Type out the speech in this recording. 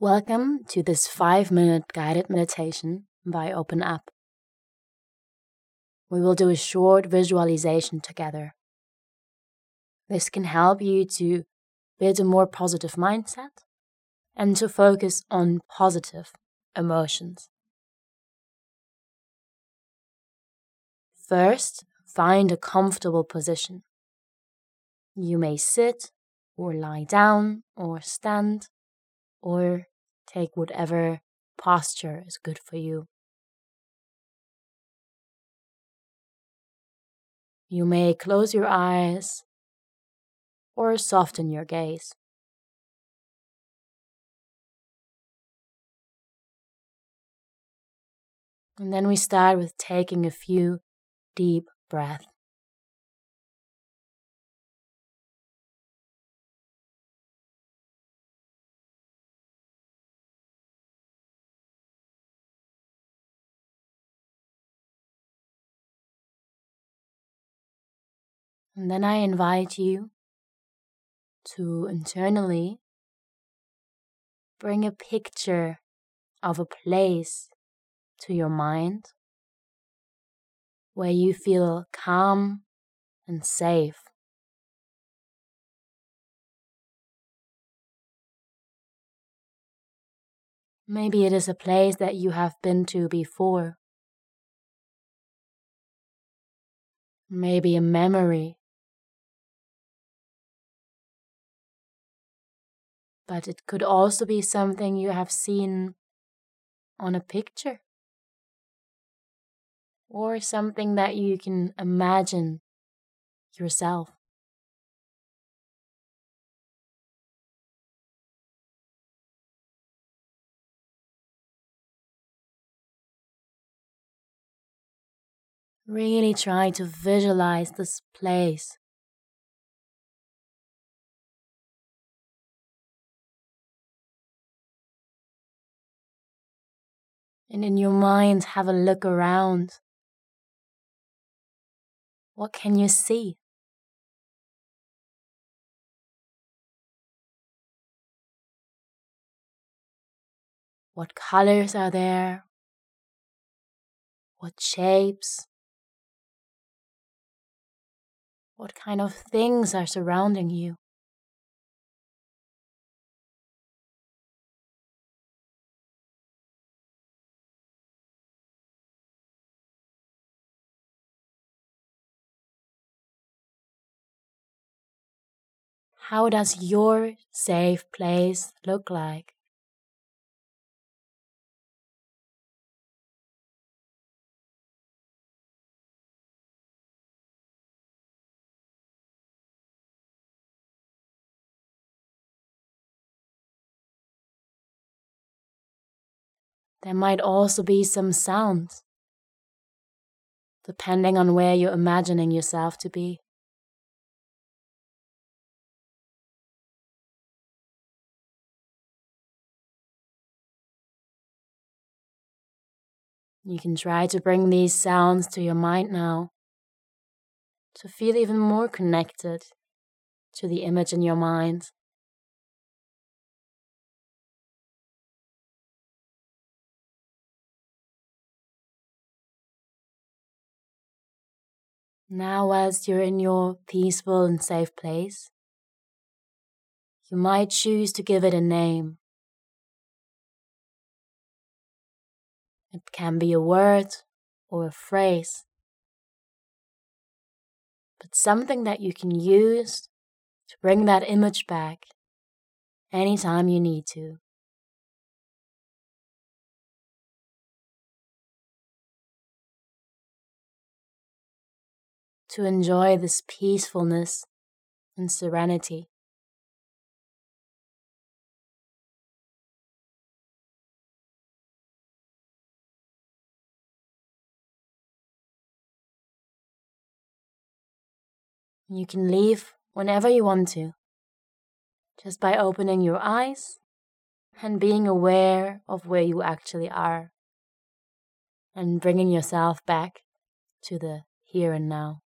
Welcome to this five minute guided meditation by OpenUp. We will do a short visualization together. This can help you to build a more positive mindset and to focus on positive emotions. First, find a comfortable position. You may sit or lie down or stand or take whatever posture is good for you. You may close your eyes or soften your gaze. And then we start with taking a few deep breaths. And then I invite you to internally bring a picture of a place to your mind where you feel calm and safe. Maybe it is a place that you have been to before. Maybe a memory but it could also be something you have seen on a picture or something that you can imagine yourself. Really try to visualize this place and in your mind have a look around. What can you see? What colors are there? What shapes? What kind of things are surrounding you? How does your safe place look like? There might also be some sounds, depending on where you're imagining yourself to be. You can try to bring these sounds to your mind now to feel even more connected to the image in your mind. Now, as you're in your peaceful and safe place, you might choose to give it a name. It can be a word or a phrase, but something that you can use to bring that image back anytime you need to. To enjoy this peacefulness and serenity. You can leave whenever you want to, just by opening your eyes and being aware of where you actually are, and bringing yourself back to the here and now.